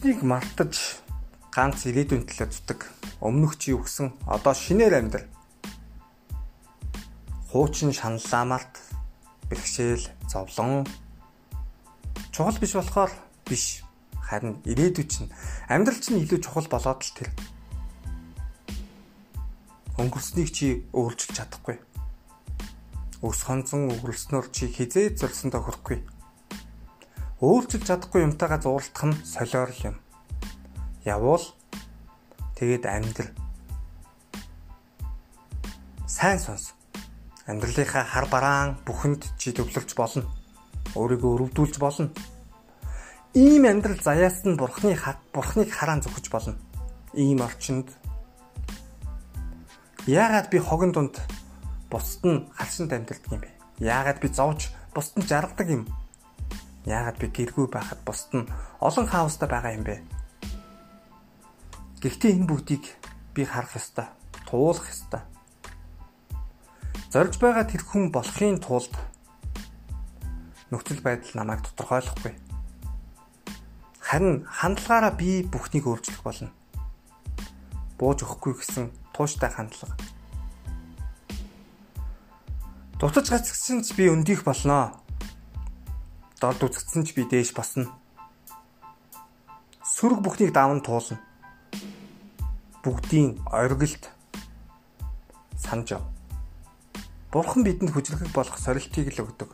өнгөрснийг мартаж ганц ирээдүйн төлөө зүтг. Өмнөх чи юу гсэн одоо шинээр амьдрал. Хуучин шаналлаа март бэрхшээл зовлон чухал биш болохоор биш. Харин ирээдүй чинь амьдрал чинь илүү чухал болоод л тэр. Өнгөрснийг чи өөрчилж чадахгүй. Өс хонцон өгөрснөөр чи хизээ зорсондоо хүрэхгүй. Өөрчилж чадахгүй юмтайгаа зурлах нь солиор юм. Явуул тэгээд амьдрал. Сайн сонс. Амьдралынхаа хар бараан бүхэнд чи төвлөрч болно. Өөрийгөө өрөвдүүлж болно. Ийм амьдрал заяас нь бурхны хат бурхныг хараан зүхэж болно. Ийм орчинд яагаад би хогон дунд бусд нь халшинд амьдардаг юм бэ? Яагаад би зовж бусд нь жаргадаг юм? Яагаад би гэргүй байхад бусд нь олон хаустай байгаа юм бэ? Гэхдээ энэ бүгдийг би харах ёстой, туулах ёстой. Зорж байгаа тэр хүн болохын тулд нөхцөл байдал намайг тодорхойлохгүй. Харин хандлагаараа би бүхнийг өөрчлөх болно. Бууж өгөхгүй гэсэн тууштай хандлага. Дутаж гацгсан ч би өндих болноо. Дорд үзэгдсэн ч би дээш босно. Сүрэг бүхнийг даван туулна бүгдийн оргилд санаж ав. Бурхан бидэнд хүчрхэг болох сорилтыг л өгдөг.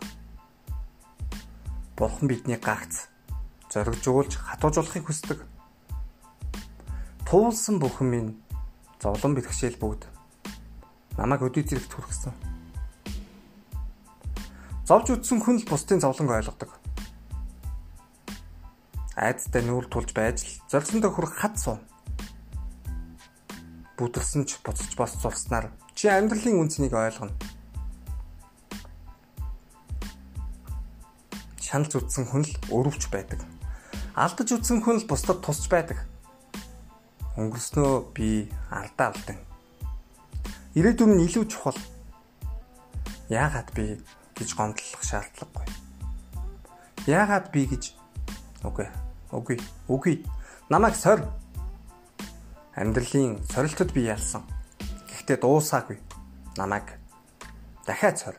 Бурхан бидний гагц зоригжуулж хатуужуулахыг хүсдэг. Туулсан бүхэн минь зовлон бэрхшээл бүгд намайг өдөө зэрэгт хүргэсэн. Зовж үтсэн хүн л бусдын зовлонг ойлгодог. Айдастай нүүр тулж байж л зорилсондоо хүрэх хат суу бүдэрсэн ч буцаж бос зурснаар чи амьдралын үнцнийг ойлгоно. Шаналж үтсэн хүн л өрөвч байдаг. Алдаж үтсэн хүн л бусдад тусч байдаг. Өнгөрснөө би алдаа алдсан. Ирээдүйн нь илүү чухал. Яагаад би гэж гомдлох шаардлагагүй. Яагаад би гэж үгүй үгүй үгүй намайг сорь амьдралын сорилтод би ялсан. Гэхдээ дуусаагүй. Намайг дахиад сор.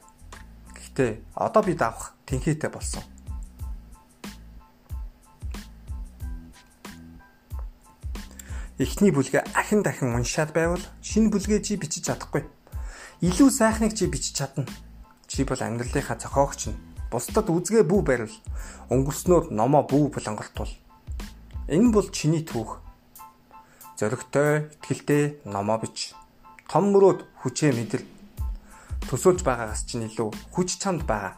Гэхдээ одоо би давах тэнхээтэй болсон. Эхний бүлгээ ахин дахин уншаад байвал шинэ бүлгээ чи бичиж чадахгүй. Илүү сайхныг чи бичиж чадна. Чи бол амьдралынхаа зохиогч нь. Бусдад үзгээ бүү барил. Өнгөрснөөр номоо бүү булангалтуул. Энэ бол чиний түүх зоригтой, ихтгэлтэй номоо бич. Том мөрөөд хүчээ мэдэл төсөөлж байгаагаас чинь илүү хүч чамд байгаа.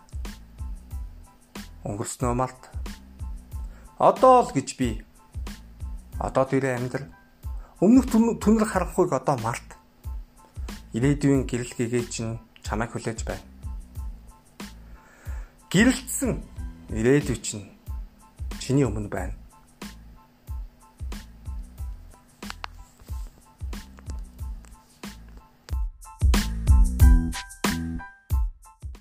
Өнгөрснөө малт. Одоо л гэж би. Одоо тэрэ амьдрал. Өмнөх түнэр харахгүйг одоо малт. Ирээдүйн гэрэл гэгээ чинь чамайг хүлээж байна. Гэрэлтсэн ирээдүй чинь чиний өмнө байна.